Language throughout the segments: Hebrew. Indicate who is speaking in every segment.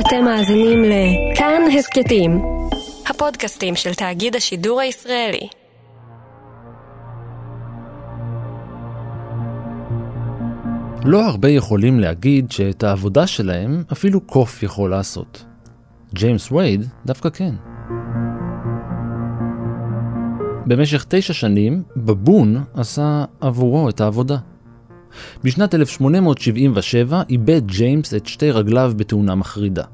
Speaker 1: אתם מאזינים לכאן הסכתים, הפודקאסטים של תאגיד השידור הישראלי.
Speaker 2: לא הרבה יכולים להגיד שאת העבודה שלהם אפילו קוף יכול לעשות. ג'יימס וייד דווקא כן. במשך תשע שנים, בבון עשה עבורו את העבודה. בשנת 1877 איבד ג'יימס את שתי רגליו בתאונה מחרידה.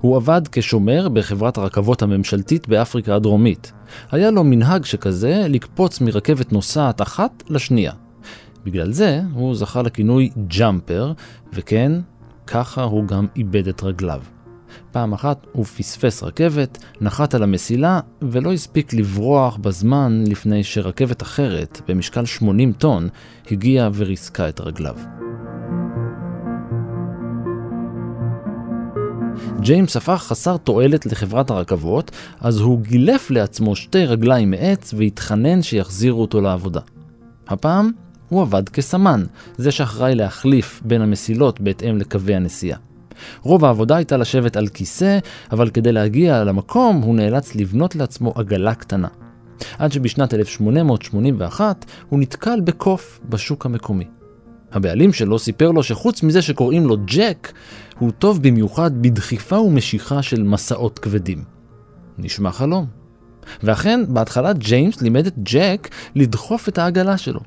Speaker 2: הוא עבד כשומר בחברת הרכבות הממשלתית באפריקה הדרומית. היה לו מנהג שכזה לקפוץ מרכבת נוסעת אחת לשנייה. בגלל זה הוא זכה לכינוי ג'אמפר, וכן, ככה הוא גם איבד את רגליו. פעם אחת הוא פספס רכבת, נחת על המסילה ולא הספיק לברוח בזמן לפני שרכבת אחרת, במשקל 80 טון, הגיעה וריסקה את רגליו. ג'יימס הפך חסר תועלת לחברת הרכבות, אז הוא גילף לעצמו שתי רגליים מעץ והתחנן שיחזירו אותו לעבודה. הפעם הוא עבד כסמן, זה שאחראי להחליף בין המסילות בהתאם לקווי הנסיעה. רוב העבודה הייתה לשבת על כיסא, אבל כדי להגיע למקום הוא נאלץ לבנות לעצמו עגלה קטנה. עד שבשנת 1881 הוא נתקל בקוף בשוק המקומי. הבעלים שלו סיפר לו שחוץ מזה שקוראים לו ג'ק, הוא טוב במיוחד בדחיפה ומשיכה של מסעות כבדים. נשמע חלום. ואכן, בהתחלה ג'יימס לימד את ג'ק לדחוף את העגלה שלו.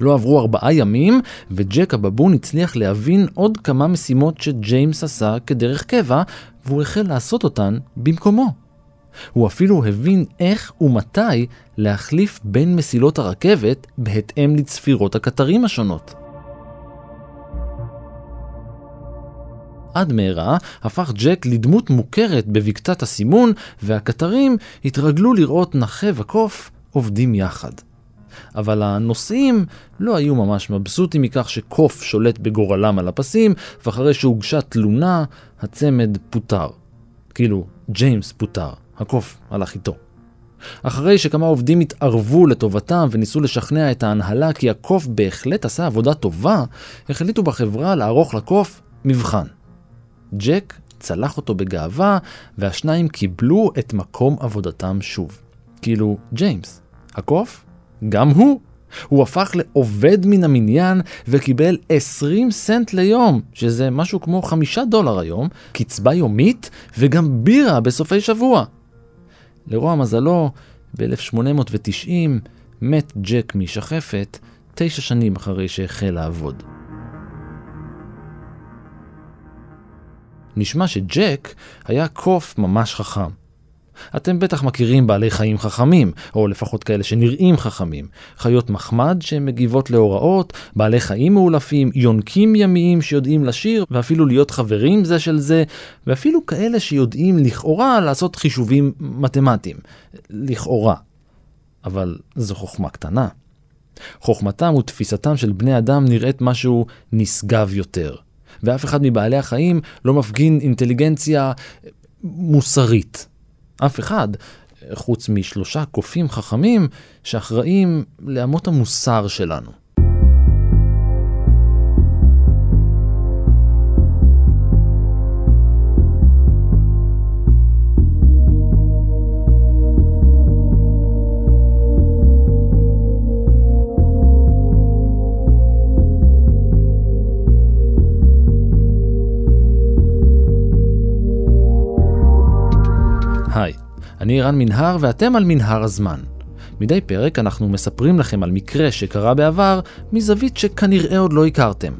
Speaker 2: לא עברו ארבעה ימים, וג'ק הבבון הצליח להבין עוד כמה משימות שג'יימס עשה כדרך קבע, והוא החל לעשות אותן במקומו. הוא אפילו הבין איך ומתי להחליף בין מסילות הרכבת בהתאם לצפירות הקטרים השונות. עד מהרה הפך ג'ק לדמות מוכרת בבקתת הסימון, והקטרים התרגלו לראות נחה וקוף עובדים יחד. אבל הנוסעים לא היו ממש מבסוטים מכך שקוף שולט בגורלם על הפסים, ואחרי שהוגשה תלונה, הצמד פוטר. כאילו, ג'יימס פוטר, הקוף הלך איתו. אחרי שכמה עובדים התערבו לטובתם וניסו לשכנע את ההנהלה כי הקוף בהחלט עשה עבודה טובה, החליטו בחברה לערוך לקוף מבחן. ג'ק צלח אותו בגאווה, והשניים קיבלו את מקום עבודתם שוב. כאילו, ג'יימס, הקוף גם הוא. הוא הפך לעובד מן המניין וקיבל 20 סנט ליום, שזה משהו כמו 5 דולר היום, קצבה יומית וגם בירה בסופי שבוע. לרוע מזלו, ב-1890 מת ג'ק משחפת, תשע שנים אחרי שהחל לעבוד. נשמע שג'ק היה קוף ממש חכם. אתם בטח מכירים בעלי חיים חכמים, או לפחות כאלה שנראים חכמים. חיות מחמד שמגיבות להוראות, בעלי חיים מאולפים, יונקים ימיים שיודעים לשיר, ואפילו להיות חברים זה של זה, ואפילו כאלה שיודעים לכאורה לעשות חישובים מתמטיים. לכאורה. אבל זו חוכמה קטנה. חוכמתם ותפיסתם של בני אדם נראית משהו נשגב יותר. ואף אחד מבעלי החיים לא מפגין אינטליגנציה מוסרית. אף אחד, חוץ משלושה קופים חכמים שאחראים לאמות המוסר שלנו. אני רן מנהר ואתם על מנהר הזמן. מדי פרק אנחנו מספרים לכם על מקרה שקרה בעבר מזווית שכנראה עוד לא הכרתם.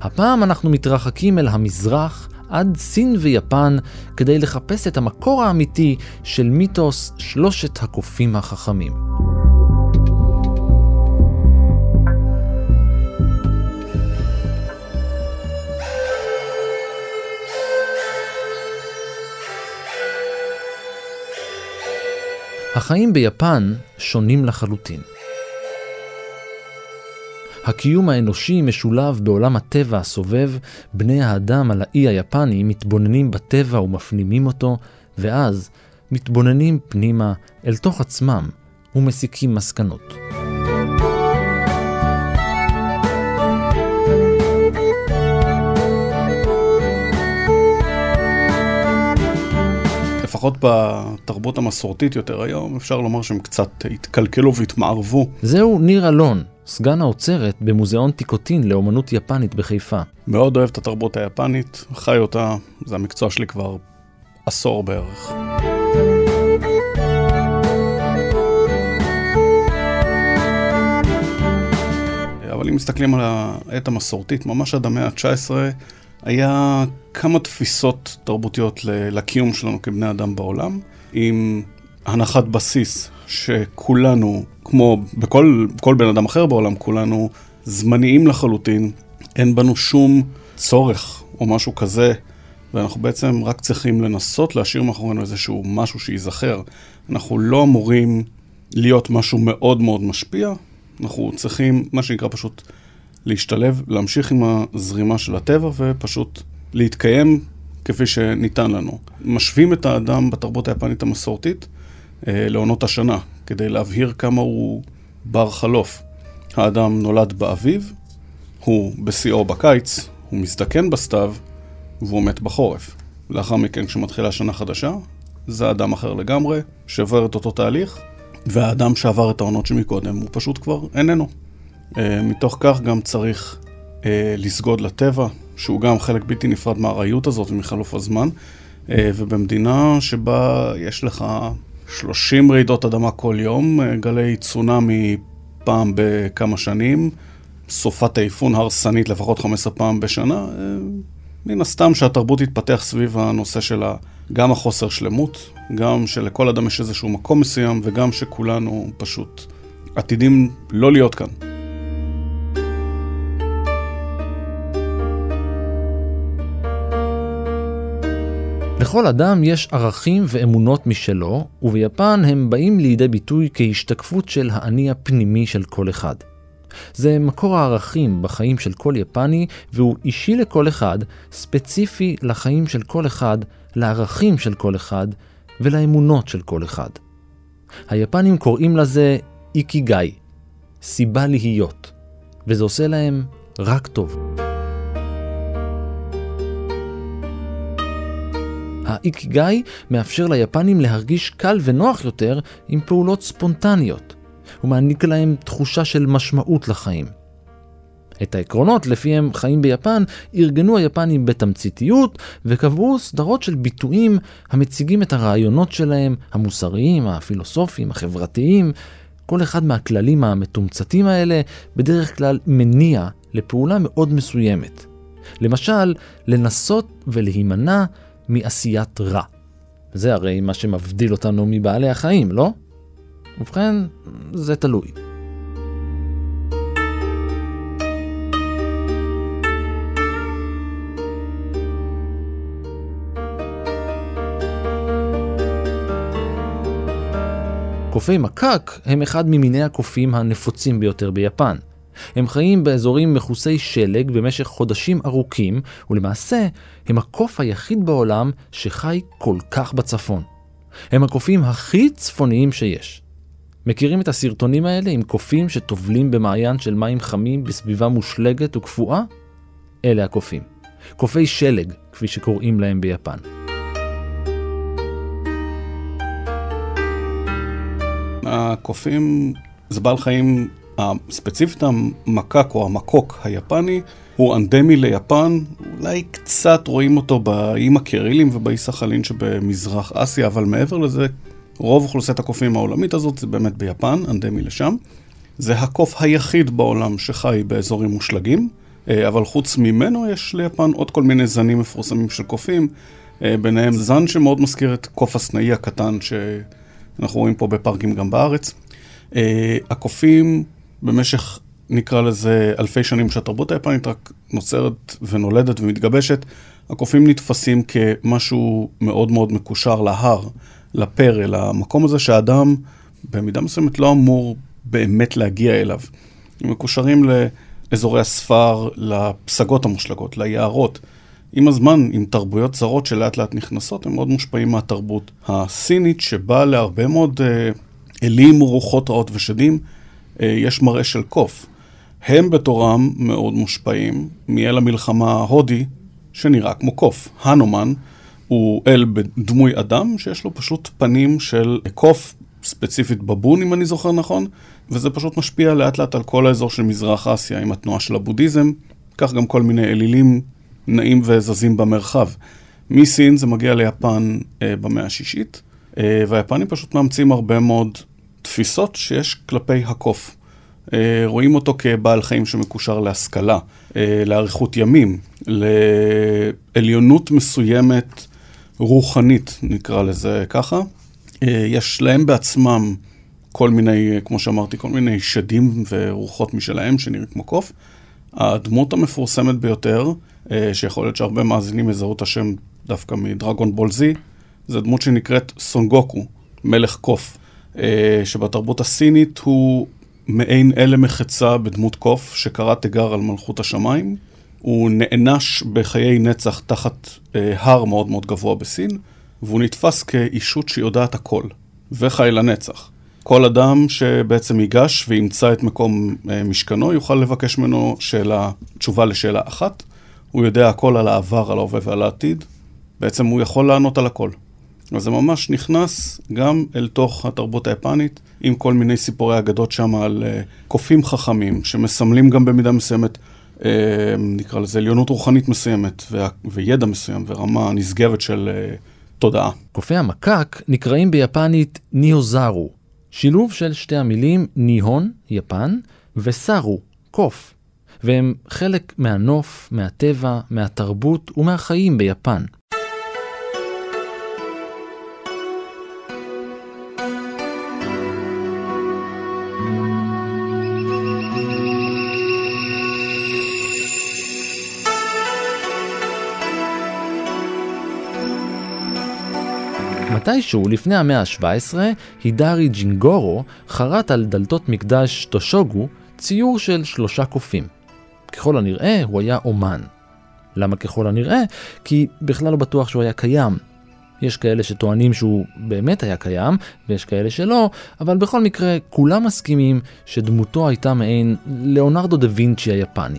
Speaker 2: הפעם אנחנו מתרחקים אל המזרח עד סין ויפן כדי לחפש את המקור האמיתי של מיתוס שלושת הקופים החכמים. החיים ביפן שונים לחלוטין. הקיום האנושי משולב בעולם הטבע הסובב, בני האדם על האי היפני מתבוננים בטבע ומפנימים אותו, ואז מתבוננים פנימה אל תוך עצמם ומסיקים מסקנות.
Speaker 3: לפחות בתרבות המסורתית יותר היום, אפשר לומר שהם קצת התקלקלו והתמערבו.
Speaker 2: זהו ניר אלון, סגן האוצרת במוזיאון טיקוטין לאומנות יפנית בחיפה.
Speaker 3: מאוד אוהב את התרבות היפנית, חי אותה, זה המקצוע שלי כבר עשור בערך. אבל אם מסתכלים על העת המסורתית, ממש עד המאה ה-19, היה כמה תפיסות תרבותיות לקיום שלנו כבני אדם בעולם, עם הנחת בסיס שכולנו, כמו בכל כל בן אדם אחר בעולם, כולנו זמניים לחלוטין, אין בנו שום צורך או משהו כזה, ואנחנו בעצם רק צריכים לנסות להשאיר מאחורינו איזשהו משהו שייזכר. אנחנו לא אמורים להיות משהו מאוד מאוד משפיע, אנחנו צריכים, מה שנקרא פשוט להשתלב, להמשיך עם הזרימה של הטבע ופשוט להתקיים כפי שניתן לנו. משווים את האדם בתרבות היפנית המסורתית אה, לעונות השנה, כדי להבהיר כמה הוא בר חלוף. האדם נולד באביב, הוא בשיאו בקיץ, הוא מזדקן בסתיו, והוא מת בחורף. לאחר מכן, כשמתחילה שנה חדשה, זה אדם אחר לגמרי, שעובר את אותו תהליך, והאדם שעבר את העונות שמקודם, הוא פשוט כבר איננו. אה, מתוך כך גם צריך אה, לסגוד לטבע, שהוא גם חלק בלתי נפרד מהארעיות הזאת ומחלוף הזמן, אה, ובמדינה שבה יש לך 30 רעידות אדמה כל יום, גלי צונאמי פעם בכמה שנים, סופת טייפון הרסנית לפחות 15 פעם בשנה, מן הסתם שהתרבות תתפתח סביב הנושא של גם החוסר שלמות, גם שלכל אדם יש איזשהו מקום מסוים, וגם שכולנו פשוט עתידים לא להיות כאן.
Speaker 2: לכל אדם יש ערכים ואמונות משלו, וביפן הם באים לידי ביטוי כהשתקפות של האני הפנימי של כל אחד. זה מקור הערכים בחיים של כל יפני, והוא אישי לכל אחד, ספציפי לחיים של כל אחד, לערכים של כל אחד ולאמונות של כל אחד. היפנים קוראים לזה איקיגאי, סיבה להיות, וזה עושה להם רק טוב. האיקיגאי מאפשר ליפנים להרגיש קל ונוח יותר עם פעולות ספונטניות. הוא מעניק להם תחושה של משמעות לחיים. את העקרונות לפיהם חיים ביפן ארגנו היפנים בתמציתיות וקבעו סדרות של ביטויים המציגים את הרעיונות שלהם, המוסריים, הפילוסופיים, החברתיים. כל אחד מהכללים המתומצתים האלה בדרך כלל מניע לפעולה מאוד מסוימת. למשל, לנסות ולהימנע מעשיית רע. זה הרי מה שמבדיל אותנו מבעלי החיים, לא? ובכן, זה תלוי. קופי מקק הם אחד ממיני הקופים הנפוצים ביותר ביפן. הם חיים באזורים מכוסי שלג במשך חודשים ארוכים, ולמעשה הם הקוף היחיד בעולם שחי כל כך בצפון. הם הקופים הכי צפוניים שיש. מכירים את הסרטונים האלה עם קופים שטובלים במעיין של מים חמים בסביבה מושלגת וקפואה? אלה הקופים. קופי שלג, כפי שקוראים להם ביפן.
Speaker 3: הקופים זה בעל חיים, ספציפית המקק או המקוק היפני, הוא אנדמי ליפן, אולי קצת רואים אותו באיים הקרילים ובאי סחלין שבמזרח אסיה, אבל מעבר לזה, רוב אוכלוסיית הקופים העולמית הזאת זה באמת ביפן, אנדמי לשם. זה הקוף היחיד בעולם שחי באזורים מושלגים, אה, אבל חוץ ממנו יש ליפן עוד כל מיני זנים מפורסמים של קופים, אה, ביניהם זן שמאוד מזכיר את קוף הסנאי הקטן שאנחנו רואים פה בפארקים גם בארץ. אה, הקופים במשך, נקרא לזה, אלפי שנים שהתרבות היפנית רק נוצרת ונולדת ומתגבשת, הקופים נתפסים כמשהו מאוד מאוד מקושר להר. לפרא, למקום הזה שהאדם במידה מסוימת לא אמור באמת להגיע אליו. הם מקושרים לאזורי הספר, לפסגות המושלגות, ליערות. עם הזמן, עם תרבויות זרות שלאט לאט נכנסות, הם מאוד מושפעים מהתרבות הסינית, שבה להרבה מאוד אה, אלים, רוחות רעות ושדים, יש מראה של קוף. הם בתורם מאוד מושפעים מאל המלחמה ההודי, שנראה כמו קוף, הנומן, הוא אל בדמוי אדם, שיש לו פשוט פנים של קוף, ספציפית בבון, אם אני זוכר נכון, וזה פשוט משפיע לאט לאט על כל האזור של מזרח אסיה עם התנועה של הבודהיזם, כך גם כל מיני אלילים נעים וזזים במרחב. מסין זה מגיע ליפן אה, במאה השישית, אה, והיפנים פשוט מאמצים הרבה מאוד תפיסות שיש כלפי הקוף. אה, רואים אותו כבעל חיים שמקושר להשכלה, אה, לאריכות ימים, לעליונות מסוימת רוחנית, נקרא לזה ככה. אה, יש להם בעצמם כל מיני, כמו שאמרתי, כל מיני שדים ורוחות משלהם שנראים כמו קוף. הדמות המפורסמת ביותר, שיכול להיות שהרבה מאזינים יזהו את השם דווקא מדרגון בול זי, זה דמות שנקראת סונגוקו, מלך קוף, שבתרבות הסינית הוא מעין אלה מחצה בדמות קוף שקרא תיגר על מלכות השמיים. הוא נענש בחיי נצח תחת אה, הר מאוד מאוד גבוה בסין, והוא נתפס כאישות שיודעת הכל, וחי לנצח. כל אדם שבעצם ייגש וימצא את מקום אה, משכנו, יוכל לבקש ממנו שאלה, תשובה לשאלה אחת. הוא יודע הכל על העבר, על ההווה ועל העתיד. בעצם הוא יכול לענות על הכל. אז זה ממש נכנס גם אל תוך התרבות היפנית, עם כל מיני סיפורי אגדות שם על uh, קופים חכמים, שמסמלים גם במידה מסוימת, uh, נקרא לזה עליונות רוחנית מסוימת, וידע מסוים, ורמה נשגבת של uh, תודעה.
Speaker 2: קופי המקק נקראים ביפנית ניאוזרו, שילוב של שתי המילים ניהון, יפן, וסרו, קוף, והם חלק מהנוף, מהטבע, מהתרבות ומהחיים ביפן. מתישהו לפני המאה ה-17, הידארי ג'ינגורו חרט על דלתות מקדש טושוגו ציור של שלושה קופים. ככל הנראה הוא היה אומן. למה ככל הנראה? כי בכלל לא בטוח שהוא היה קיים. יש כאלה שטוענים שהוא באמת היה קיים, ויש כאלה שלא, אבל בכל מקרה כולם מסכימים שדמותו הייתה מעין ליאונרדו דה וינצ'י היפני.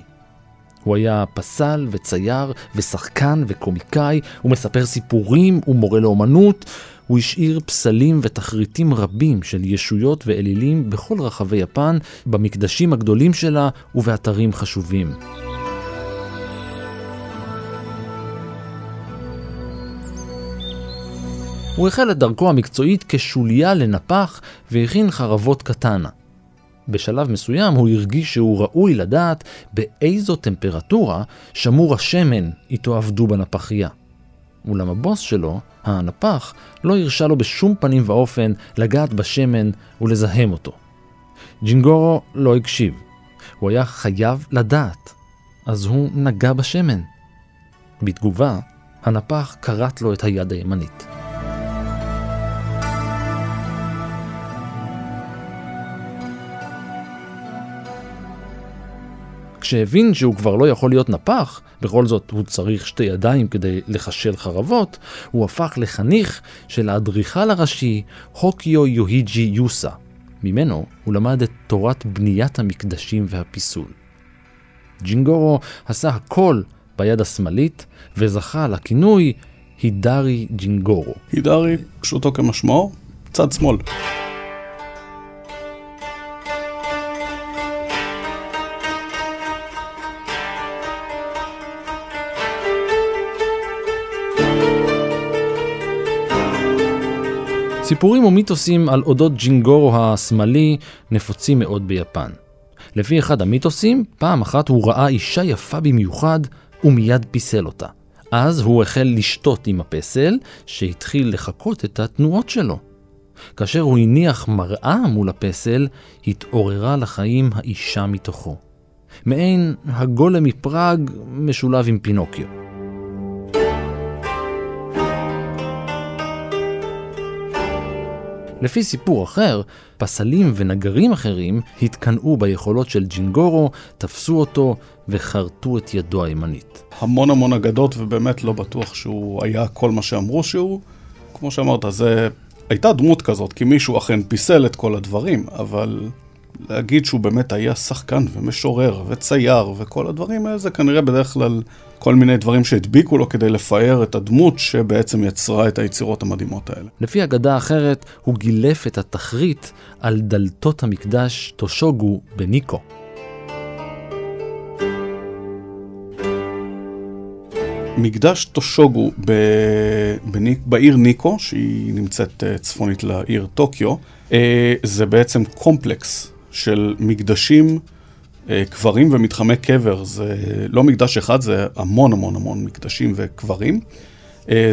Speaker 2: הוא היה פסל וצייר ושחקן וקומיקאי, הוא מספר סיפורים, הוא מורה לאומנות, הוא השאיר פסלים ותחריטים רבים של ישויות ואלילים בכל רחבי יפן, במקדשים הגדולים שלה ובאתרים חשובים. הוא החל את דרכו המקצועית כשוליה לנפח והכין חרבות קטנה. בשלב מסוים הוא הרגיש שהוא ראוי לדעת באיזו טמפרטורה שמור השמן איתו עבדו בנפחייה. אולם הבוס שלו, הנפח, לא הרשה לו בשום פנים ואופן לגעת בשמן ולזהם אותו. ג'ינגורו לא הקשיב. הוא היה חייב לדעת, אז הוא נגע בשמן. בתגובה, הנפח כרת לו את היד הימנית. כשהבין שהוא כבר לא יכול להיות נפח, בכל זאת הוא צריך שתי ידיים כדי לחשל חרבות, הוא הפך לחניך של האדריכל הראשי הוקיו יוהיג'י יוסה. ממנו הוא למד את תורת בניית המקדשים והפיסול. ג'ינגורו עשה הכל ביד השמאלית וזכה לכינוי הידארי ג'ינגורו.
Speaker 3: הידארי, פשוטו כמשמעו, צד שמאל.
Speaker 2: סיפורים ומיתוסים על אודות ג'ינגורו השמאלי נפוצים מאוד ביפן. לפי אחד המיתוסים, פעם אחת הוא ראה אישה יפה במיוחד ומיד פיסל אותה. אז הוא החל לשתות עם הפסל, שהתחיל לחקות את התנועות שלו. כאשר הוא הניח מראה מול הפסל, התעוררה לחיים האישה מתוכו. מעין הגולם מפראג משולב עם פינוקיו. לפי סיפור אחר, פסלים ונגרים אחרים התקנאו ביכולות של ג'ינגורו, תפסו אותו וחרטו את ידו הימנית.
Speaker 3: המון המון אגדות, ובאמת לא בטוח שהוא היה כל מה שאמרו שהוא. כמו שאמרת, זה הייתה דמות כזאת, כי מישהו אכן פיסל את כל הדברים, אבל להגיד שהוא באמת היה שחקן ומשורר וצייר וכל הדברים האלה, זה כנראה בדרך כלל כל מיני דברים שהדביקו לו כדי לפאר את הדמות שבעצם יצרה את היצירות המדהימות האלה.
Speaker 2: לפי אגדה אחרת, הוא גילף את התכרית על דלתות המקדש טושוגו בניקו.
Speaker 3: מקדש טושוגו ב... בניק... בעיר ניקו, שהיא נמצאת אה, צפונית לעיר טוקיו, אה, זה בעצם קומפלקס של מקדשים, אה, קברים ומתחמי קבר. זה לא מקדש אחד, זה המון המון המון מקדשים וקברים.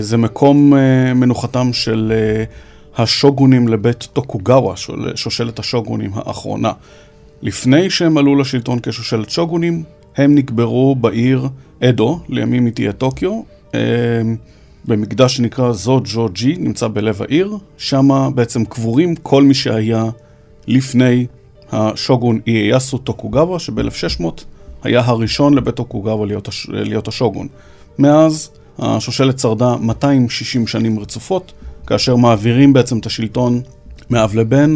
Speaker 3: זה מקום מנוחתם של השוגונים לבית טוקוגאווה, שושלת השוגונים האחרונה. לפני שהם עלו לשלטון כשושלת שוגונים, הם נקברו בעיר אדו, לימים היא תהיה טוקיו, אה, במקדש שנקרא זוג'ו ג'י, נמצא בלב העיר, שם בעצם קבורים כל מי שהיה לפני השוגון אייסו טוקוגאווה, שב-1600 היה הראשון לבית טוקוגאווה להיות, הש... להיות השוגון. מאז השושלת שרדה 260 שנים רצופות, כאשר מעבירים בעצם את השלטון מאב לבן,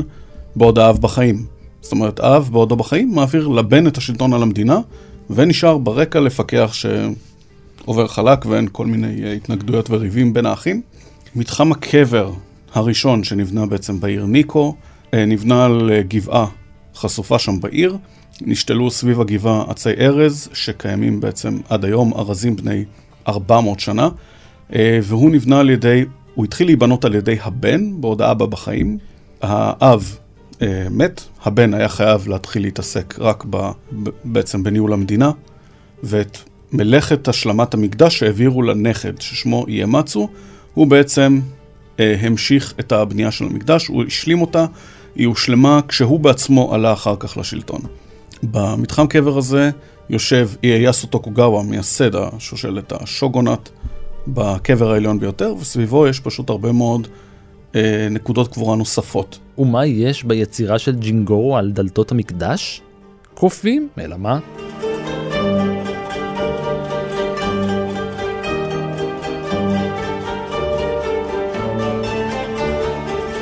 Speaker 3: בעוד האב בחיים. זאת אומרת, אב בעודו בחיים מעביר לבן את השלטון על המדינה, ונשאר ברקע לפקח שעובר חלק ואין כל מיני אה, התנגדויות וריבים בין האחים. מתחם הקבר הראשון שנבנה בעצם בעיר ניקו, אה, נבנה על אה, גבעה חשופה שם בעיר. נשתלו סביב הגבעה עצי ארז, שקיימים בעצם עד היום, ארזים בני 400 שנה, והוא נבנה על ידי, הוא התחיל להיבנות על ידי הבן, בעוד האבא בחיים. האב אה, מת, הבן היה חייב להתחיל להתעסק רק ב, ב, בעצם בניהול המדינה, ואת מלאכת השלמת המקדש שהעבירו לנכד, ששמו יאמצו, הוא בעצם אה, המשיך את הבנייה של המקדש, הוא השלים אותה, היא הושלמה כשהוא בעצמו עלה אחר כך לשלטון. במתחם קבר הזה יושב אייסו טוקוגאווה, מייסד השושלת השוגונת, בקבר העליון ביותר, וסביבו יש פשוט הרבה מאוד אה, נקודות קבורה נוספות.
Speaker 2: ומה יש ביצירה של ג'ינגורו על דלתות המקדש? קופים, אלא מה?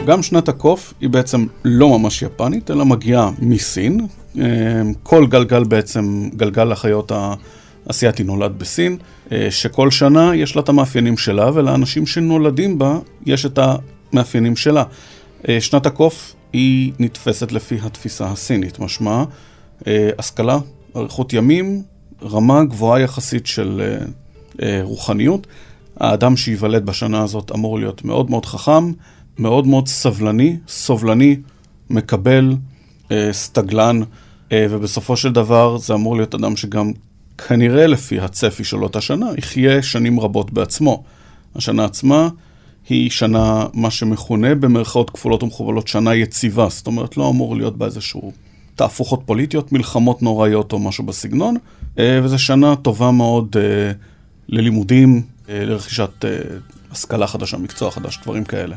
Speaker 3: גם שנת הקוף היא בעצם לא ממש יפנית, אלא מגיעה מסין. אה, כל גלגל בעצם, גלגל החיות האסייתי נולד בסין, אה, שכל שנה יש לה את המאפיינים שלה, ולאנשים שנולדים בה יש את המאפיינים שלה. אה, שנת הקוף היא נתפסת לפי התפיסה הסינית, משמע השכלה, אריכות ימים, רמה גבוהה יחסית של רוחניות. האדם שייוולד בשנה הזאת אמור להיות מאוד מאוד חכם, מאוד מאוד סבלני, סובלני, מקבל, סטגלן, ובסופו של דבר זה אמור להיות אדם שגם כנראה לפי הצפי של אותה שנה, יחיה שנים רבות בעצמו. השנה עצמה היא שנה, מה שמכונה במרכאות כפולות ומכובלות, שנה יציבה. זאת אומרת, לא אמור להיות בה איזשהו תהפוכות פוליטיות, מלחמות נוראיות או משהו בסגנון, אה, וזו שנה טובה מאוד אה, ללימודים, אה, לרכישת השכלה חדשה, מקצוע חדש, דברים כאלה.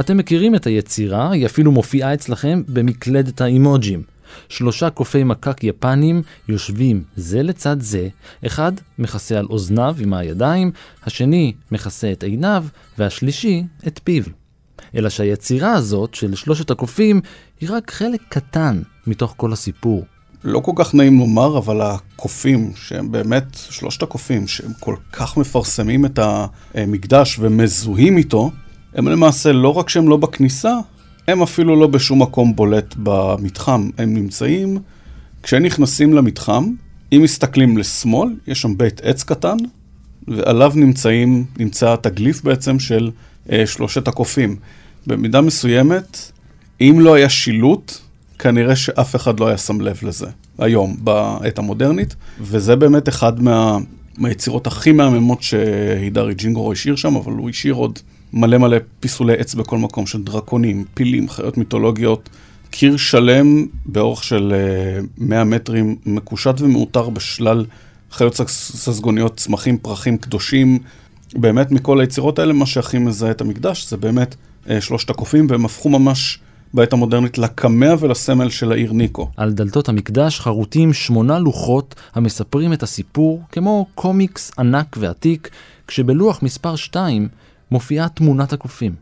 Speaker 2: אתם מכירים את היצירה, היא אפילו מופיעה אצלכם במקלדת האימוג'ים. שלושה קופי מקק יפנים יושבים זה לצד זה, אחד מכסה על אוזניו עם הידיים, השני מכסה את עיניו, והשלישי את פיו. אלא שהיצירה הזאת של שלושת הקופים היא רק חלק קטן מתוך כל הסיפור.
Speaker 3: לא כל כך נעים לומר, אבל הקופים, שהם באמת שלושת הקופים, שהם כל כך מפרסמים את המקדש ומזוהים איתו, הם למעשה לא רק שהם לא בכניסה, הם אפילו לא בשום מקום בולט במתחם, הם נמצאים, כשנכנסים למתחם, אם מסתכלים לשמאל, יש שם בית עץ קטן, ועליו נמצאים, נמצא התגליף בעצם של אה, שלושת הקופים. במידה מסוימת, אם לא היה שילוט, כנראה שאף אחד לא היה שם לב לזה היום, בעת המודרנית, וזה באמת אחד מה, מהיצירות הכי מהממות שהידרי ג'ינגורו השאיר שם, אבל הוא השאיר עוד מלא מלא פיסולי עץ בכל מקום של דרקונים, פילים, חיות מיתולוגיות. קיר שלם באורך של 100 אה, מטרים, מקושט ומעוטר בשלל חיות ססגוניות, צמחים, פרחים קדושים. באמת מכל היצירות האלה, מה שהכי מזהה את המקדש זה באמת אה, שלושת הקופים, והם הפכו ממש בעת המודרנית לקמע ולסמל של העיר ניקו.
Speaker 2: על דלתות המקדש חרוטים שמונה לוחות המספרים את הסיפור כמו קומיקס ענק ועתיק, כשבלוח מספר 2 מופיעה תמונת הקופים.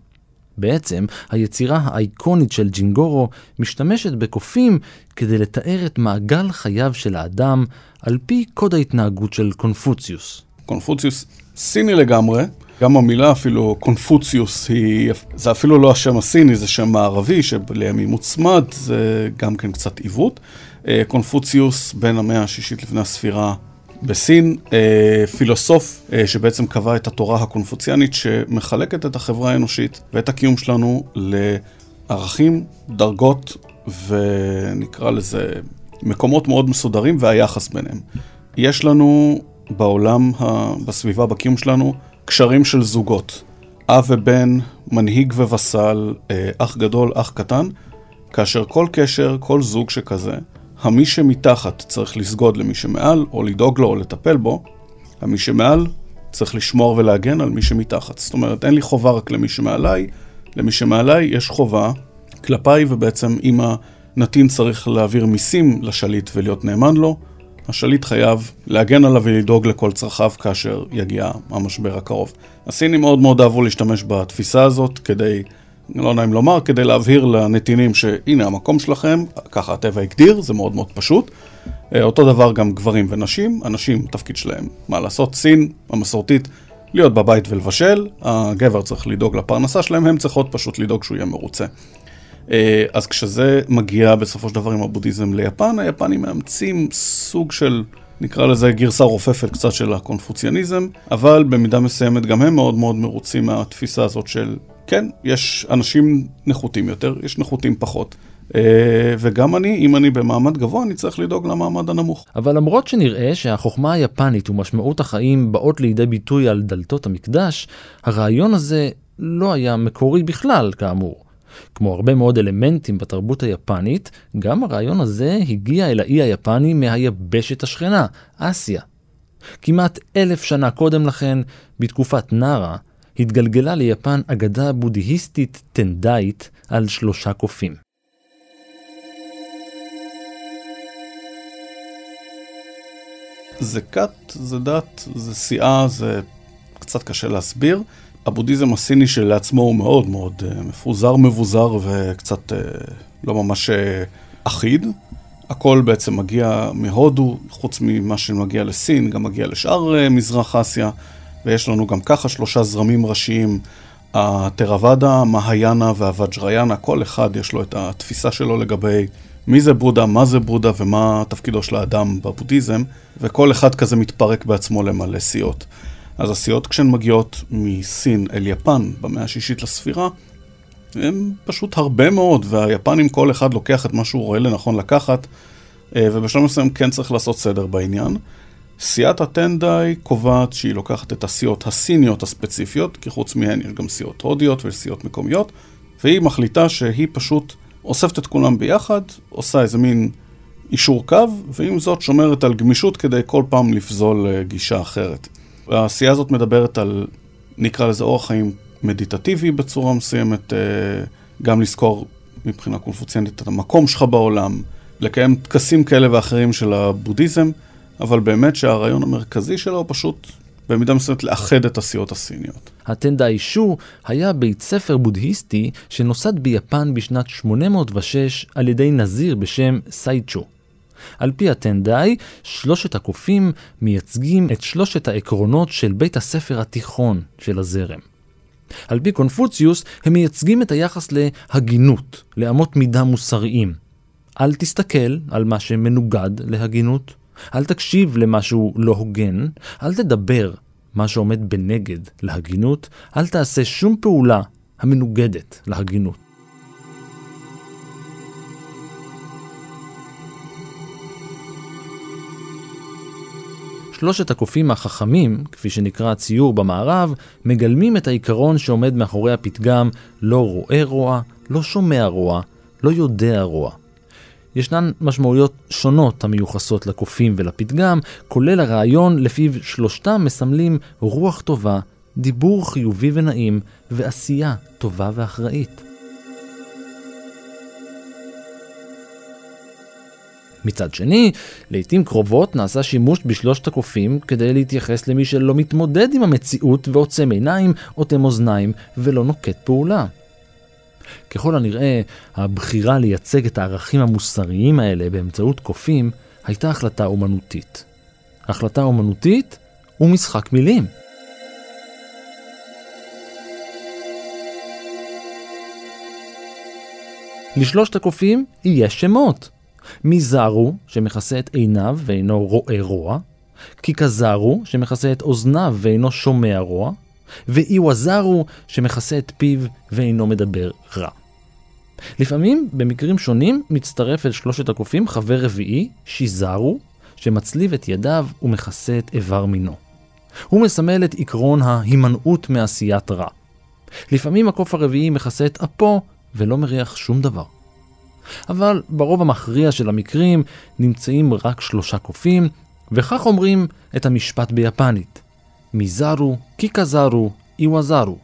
Speaker 2: בעצם, היצירה האייקונית של ג'ינגורו משתמשת בקופים כדי לתאר את מעגל חייו של האדם על פי קוד ההתנהגות של קונפוציוס.
Speaker 3: קונפוציוס סיני לגמרי, גם המילה אפילו קונפוציוס היא, זה אפילו לא השם הסיני, זה שם מערבי שלימים מוצמד, זה גם כן קצת עיוות. אה, קונפוציוס בין המאה השישית לפני הספירה בסין, אה, פילוסוף אה, שבעצם קבע את התורה הקונפוציאנית שמחלקת את החברה האנושית ואת הקיום שלנו לערכים, דרגות ונקרא לזה מקומות מאוד מסודרים והיחס ביניהם. יש לנו בעולם, בסביבה, בקיום שלנו, קשרים של זוגות. אב ובן, מנהיג ווסל, אה, אח גדול, אח קטן, כאשר כל קשר, כל זוג שכזה, המי שמתחת צריך לסגוד למי שמעל, או לדאוג לו או לטפל בו, המי שמעל צריך לשמור ולהגן על מי שמתחת. זאת אומרת, אין לי חובה רק למי שמעליי, למי שמעליי יש חובה כלפיי, ובעצם אם הנתין צריך להעביר מיסים לשליט ולהיות נאמן לו, השליט חייב להגן עליו ולדאוג לכל צרכיו כאשר יגיע המשבר הקרוב. הסינים מאוד מאוד אהבו להשתמש בתפיסה הזאת כדי, לא נעים לומר, כדי להבהיר לנתינים שהנה המקום שלכם, ככה הטבע הגדיר, זה מאוד מאוד פשוט. אה, אותו דבר גם גברים ונשים, הנשים, תפקיד שלהם, מה לעשות, סין המסורתית, להיות בבית ולבשל, הגבר צריך לדאוג לפרנסה שלהם, הם צריכות פשוט לדאוג שהוא יהיה מרוצה. אה, אז כשזה מגיע בסופו של דבר עם הבודהיזם ליפן, היפנים מאמצים סוג של, נקרא לזה גרסה רופפת קצת של הקונפוציאניזם, אבל במידה מסוימת גם הם מאוד מאוד מרוצים מהתפיסה הזאת של, כן, יש אנשים נחותים יותר, יש נחותים פחות. Uh, וגם אני, אם אני במעמד גבוה, אני צריך לדאוג למעמד הנמוך.
Speaker 2: אבל למרות שנראה שהחוכמה היפנית ומשמעות החיים באות לידי ביטוי על דלתות המקדש, הרעיון הזה לא היה מקורי בכלל, כאמור. כמו הרבה מאוד אלמנטים בתרבות היפנית, גם הרעיון הזה הגיע אל האי היפני מהיבשת השכנה, אסיה. כמעט אלף שנה קודם לכן, בתקופת נארה, התגלגלה ליפן אגדה בודהיסטית טנדאית על שלושה קופים.
Speaker 3: זה כת, זה דת, זה סיעה, זה קצת קשה להסביר. הבודהיזם הסיני שלעצמו הוא מאוד מאוד uh, מפוזר, מבוזר וקצת uh, לא ממש uh, אחיד. הכל בעצם מגיע מהודו, חוץ ממה שמגיע לסין, גם מגיע לשאר מזרח אסיה, ויש לנו גם ככה שלושה זרמים ראשיים, הטרוואדה, המהיאנה והווג'ריאנה, כל אחד יש לו את התפיסה שלו לגבי מי זה בודה, מה זה בודה ומה תפקידו של האדם בבודהיזם, וכל אחד כזה מתפרק בעצמו למלא סיעות. אז הסיעות כשהן מגיעות מסין אל יפן במאה השישית לספירה, הם פשוט הרבה מאוד, והיפנים כל אחד לוקח את מה שהוא רואה לנכון לקחת, אה, ובשלב מסוים כן צריך לעשות סדר בעניין. סיעת הטנדאי קובעת שהיא לוקחת את הסיעות הסיניות הספציפיות, כי חוץ מהן יש גם סיעות הודיות וסיעות מקומיות, והיא מחליטה שהיא פשוט אוספת את כולם ביחד, עושה איזה מין אישור קו, ועם זאת שומרת על גמישות כדי כל פעם לפזול אה, גישה אחרת. העשייה הזאת מדברת על, נקרא לזה אורח חיים מדיטטיבי בצורה מסוימת, אה, גם לזכור מבחינה קונפוציאנית את המקום שלך בעולם, לקיים טקסים כאלה ואחרים של הבודהיזם, אבל באמת שהרעיון המרכזי שלו הוא פשוט במידה מסוימת לאחד את הסיעות הסיניות.
Speaker 2: הטנדאי שו היה בית ספר בודהיסטי שנוסד ביפן בשנת 806 על ידי נזיר בשם סייצ'ו. על פי הטנדאי, שלושת הקופים מייצגים את שלושת העקרונות של בית הספר התיכון של הזרם. על פי קונפוציוס, הם מייצגים את היחס להגינות, לאמות מידה מוסריים. אל תסתכל על מה שמנוגד להגינות, אל תקשיב למשהו לא הוגן, אל תדבר מה שעומד בנגד להגינות, אל תעשה שום פעולה המנוגדת להגינות. שלושת הקופים החכמים, כפי שנקרא הציור במערב, מגלמים את העיקרון שעומד מאחורי הפתגם לא רואה רוע, לא שומע רוע, לא יודע רוע. ישנן משמעויות שונות המיוחסות לקופים ולפתגם, כולל הרעיון לפיו שלושתם מסמלים רוח טובה, דיבור חיובי ונעים, ועשייה טובה ואחראית. מצד שני, לעיתים קרובות נעשה שימוש בשלושת הקופים כדי להתייחס למי שלא מתמודד עם המציאות ועוצם עיניים, אוטם אוזניים ולא נוקט פעולה. ככל הנראה, הבחירה לייצג את הערכים המוסריים האלה באמצעות קופים הייתה החלטה אומנותית. החלטה אומנותית ומשחק מילים. לשלושת הקופים יש שמות. מיזרו, שמכסה את עיניו ואינו רואה רוע, קיקזרו, שמכסה את אוזניו ואינו שומע רוע, ואיווזרו, שמכסה את פיו ואינו מדבר רע. לפעמים, במקרים שונים, מצטרף אל שלושת הקופים חבר רביעי, שיזרו, שמצליב את ידיו ומכסה את איבר מינו. הוא מסמל את עקרון ההימנעות מעשיית רע. לפעמים הקוף הרביעי מכסה את אפו ולא מריח שום דבר. אבל ברוב המכריע של המקרים נמצאים רק שלושה קופים, וכך אומרים את המשפט ביפנית: מיזרו, קיקזרו, איווזרו.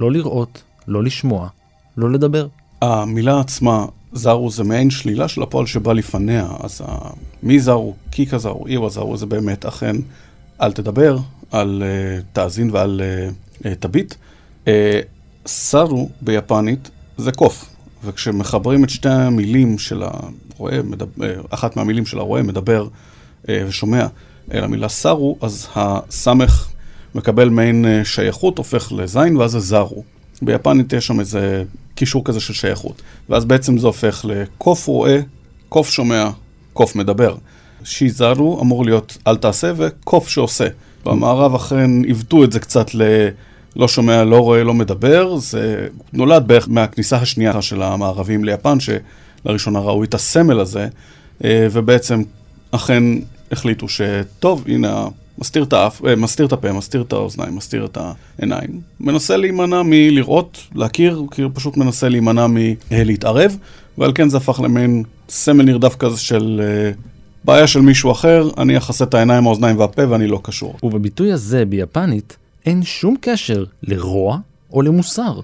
Speaker 2: לא לראות, לא לשמוע, לא לדבר.
Speaker 3: המילה עצמה, זרו, זה מעין שלילה של הפועל שבא לפניה, אז מי זרו, קיקזרו, איווזרו, זה באמת אכן אל תדבר, אל uh, תאזין ואל uh, תביט. Uh, סרו ביפנית זה קוף. וכשמחברים את שתי המילים של הרועה, מדבר, אחת מהמילים של הרועה מדבר ושומע אל המילה סרו, אז הסמך מקבל מעין אה, שייכות, הופך לזין, ואז זה זרו. ביפנית יש שם איזה קישור כזה של שייכות. ואז בעצם זה הופך לקוף רואה, קוף שומע, קוף מדבר. שיזרו אמור להיות אל תעשה וקוף שעושה. במערב אכן עיוותו את זה קצת ל... לא שומע, לא רואה, לא מדבר, זה נולד בערך מהכניסה השנייה של המערבים ליפן, שלראשונה ראו את הסמל הזה, אה, ובעצם אכן החליטו שטוב, הנה, מסתיר את האף, אה, מסתיר את הפה, מסתיר את האוזניים, מסתיר את העיניים. מנסה להימנע מלראות, להכיר, כי הוא פשוט מנסה להימנע מלהתערב, ועל כן זה הפך למין סמל נרדף כזה של... אה, בעיה של מישהו אחר, אני אכסה את העיניים, האוזניים והפה ואני לא קשור.
Speaker 2: ובביטוי הזה ביפנית, אין שום קשר לרוע או למוסר.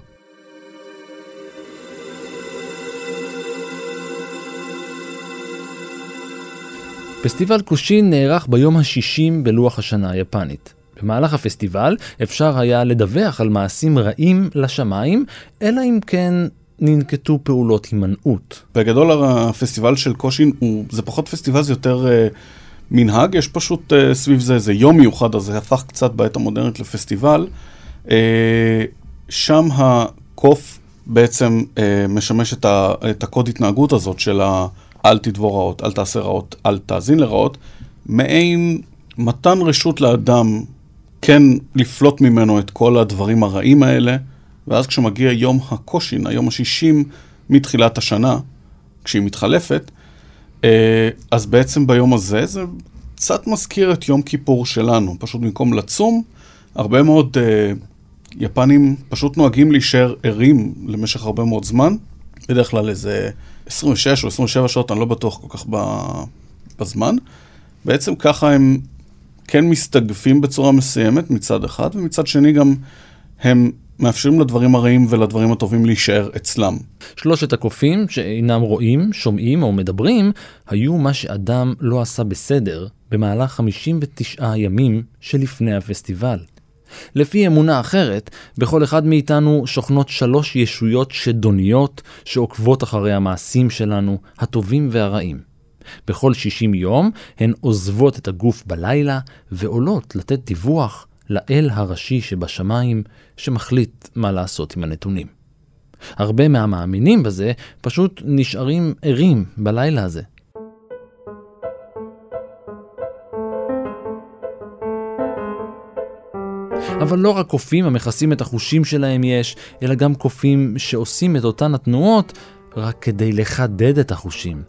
Speaker 2: פסטיבל קושין נערך ביום ה-60 בלוח השנה היפנית. במהלך הפסטיבל אפשר היה לדווח על מעשים רעים לשמיים, אלא אם כן ננקטו פעולות הימנעות.
Speaker 3: בגדול הפסטיבל של קושין הוא, זה פחות פסטיבל, זה יותר uh, מנהג, יש פשוט uh, סביב זה איזה יום מיוחד, אז זה הפך קצת בעת המודרנית לפסטיבל. Uh, שם הקוף בעצם uh, משמש את, ה, את הקוד התנהגות הזאת של ה, אל תדבור רעות, אל תעשה רעות, אל תאזין לרעות, מעין מתן רשות לאדם כן לפלוט ממנו את כל הדברים הרעים האלה, ואז כשמגיע יום הקושין, היום השישים מתחילת השנה, כשהיא מתחלפת, אה, אז בעצם ביום הזה זה קצת מזכיר את יום כיפור שלנו. פשוט במקום לצום, הרבה מאוד uh, יפנים פשוט נוהגים להישאר ערים למשך הרבה מאוד זמן. בדרך כלל איזה 26 או 27 שעות, אני לא בטוח כל כך בזמן. בעצם ככה הם כן מסתגפים בצורה מסוימת מצד אחד, ומצד שני גם הם מאפשרים לדברים הרעים ולדברים הטובים להישאר אצלם.
Speaker 2: שלושת הקופים שאינם רואים, שומעים או מדברים, היו מה שאדם לא עשה בסדר במהלך 59 הימים שלפני הפסטיבל. לפי אמונה אחרת, בכל אחד מאיתנו שוכנות שלוש ישויות שדוניות שעוקבות אחרי המעשים שלנו, הטובים והרעים. בכל 60 יום הן עוזבות את הגוף בלילה ועולות לתת דיווח לאל הראשי שבשמיים, שמחליט מה לעשות עם הנתונים. הרבה מהמאמינים בזה פשוט נשארים ערים בלילה הזה. אבל לא רק קופים המכסים את החושים שלהם יש, אלא גם קופים שעושים את אותן התנועות רק כדי לחדד את החושים.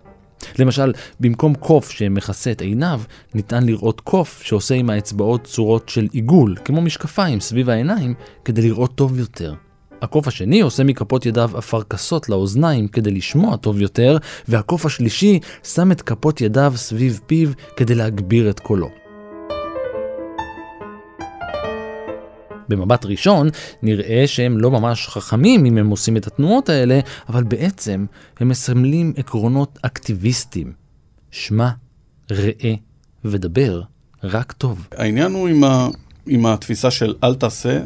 Speaker 2: למשל, במקום קוף שמכסה את עיניו, ניתן לראות קוף שעושה עם האצבעות צורות של עיגול, כמו משקפיים סביב העיניים, כדי לראות טוב יותר. הקוף השני עושה מכפות ידיו אפרכסות לאוזניים כדי לשמוע טוב יותר, והקוף השלישי שם את כפות ידיו סביב פיו כדי להגביר את קולו. במבט ראשון נראה שהם לא ממש חכמים אם הם עושים את התנועות האלה, אבל בעצם הם מסמלים עקרונות אקטיביסטיים. שמע, ראה ודבר רק טוב.
Speaker 3: העניין הוא עם, ה, עם התפיסה של אל תעשה,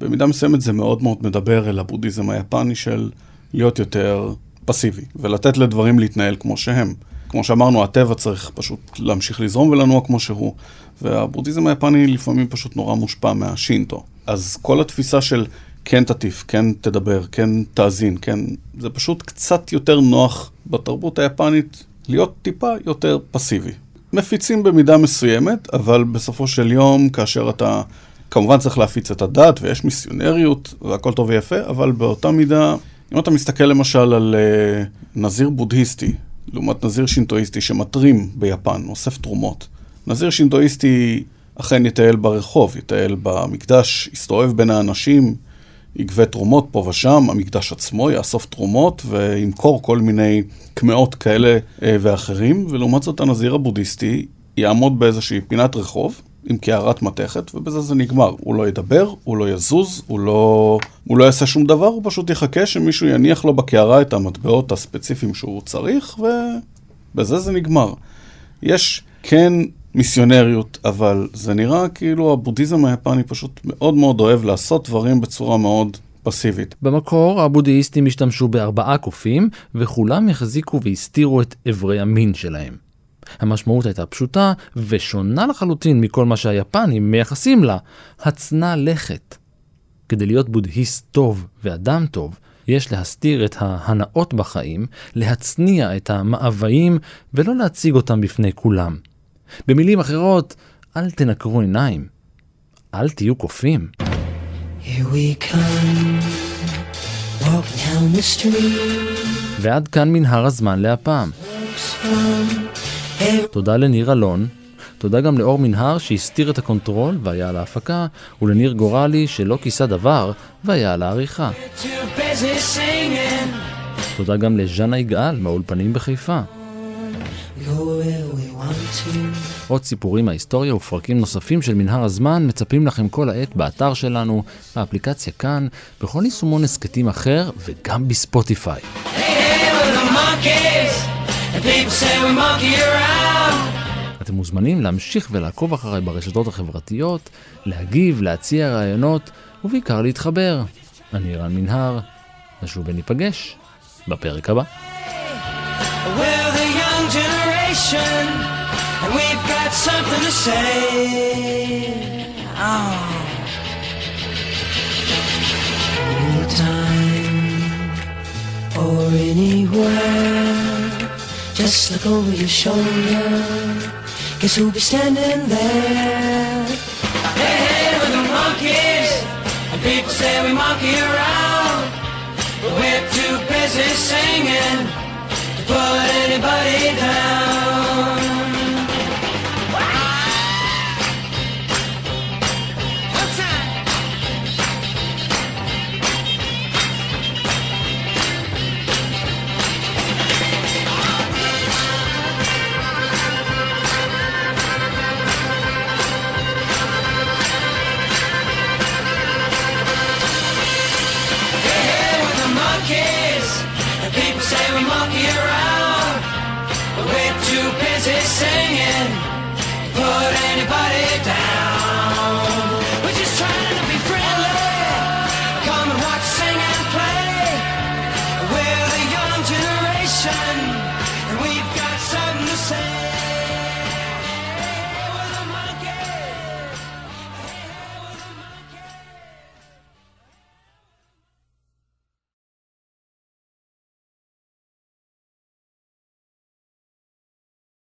Speaker 3: במידה מסוימת זה מאוד מאוד מדבר אל הבודהיזם היפני של להיות יותר פסיבי, ולתת לדברים להתנהל כמו שהם. כמו שאמרנו, הטבע צריך פשוט להמשיך לזרום ולנוע כמו שהוא, והבודהיזם היפני לפעמים פשוט נורא מושפע מהשינטו. אז כל התפיסה של כן תטיף, כן תדבר, כן תאזין, כן... זה פשוט קצת יותר נוח בתרבות היפנית להיות טיפה יותר פסיבי. מפיצים במידה מסוימת, אבל בסופו של יום, כאשר אתה... כמובן צריך להפיץ את הדת, ויש מיסיונריות, והכל טוב ויפה, אבל באותה מידה, אם אתה מסתכל למשל על uh, נזיר בודהיסטי, לעומת נזיר שינטואיסטי שמטרים ביפן, אוסף תרומות. נזיר שינטואיסטי אכן יטייל ברחוב, יטייל במקדש, יסתובב בין האנשים, יגבה תרומות פה ושם, המקדש עצמו יאסוף תרומות וימכור כל מיני קמעות כאלה אה, ואחרים, ולעומת זאת הנזיר הבודהיסטי יעמוד באיזושהי פינת רחוב עם קערת מתכת, ובזה זה נגמר. הוא לא ידבר, הוא לא יזוז, הוא לא, הוא לא יעשה שום דבר, הוא פשוט יחכה שמישהו יניח לו בקערה את המטבעות הספציפיים שהוא צריך, ובזה זה נגמר. יש כן מיסיונריות, אבל זה נראה כאילו הבודהיזם היפני פשוט מאוד מאוד אוהב לעשות דברים בצורה מאוד פסיבית.
Speaker 2: במקור הבודהיסטים השתמשו בארבעה קופים, וכולם החזיקו והסתירו את אברי המין שלהם. המשמעות הייתה פשוטה ושונה לחלוטין מכל מה שהיפנים מייחסים לה, הצנע לכת. כדי להיות בודהיסט טוב ואדם טוב, יש להסתיר את ההנאות בחיים, להצניע את המאוויים ולא להציג אותם בפני כולם. במילים אחרות, אל תנקרו עיניים. אל תהיו קופים. ועד כאן מנהר הזמן להפעם. תודה לניר אלון, תודה גם לאור מנהר שהסתיר את הקונטרול והיה על ההפקה, ולניר גורלי שלא כיסה דבר והיה על העריכה. תודה גם לז'אנה יגאל מהאולפנים בחיפה. עוד סיפורים מההיסטוריה ופרקים נוספים של מנהרת הזמן מצפים לכם כל העת באתר שלנו, באפליקציית כאן, בכל יישומון הסכתים אחר וגם בספוטיפיי. אתם מוזמנים להמשיך ולעקוב אחריי ברשתות החברתיות, להגיב, להציע רעיונות, ובעיקר להתחבר. אני רן מנהר, נשוב וניפגש בפרק הבא. Oh. or anywhere. Just look over your shoulder. Guess who'll be standing there? Hey, hey, we're the monkeys, and people say we monkey around, but we're too busy singing to put anybody down.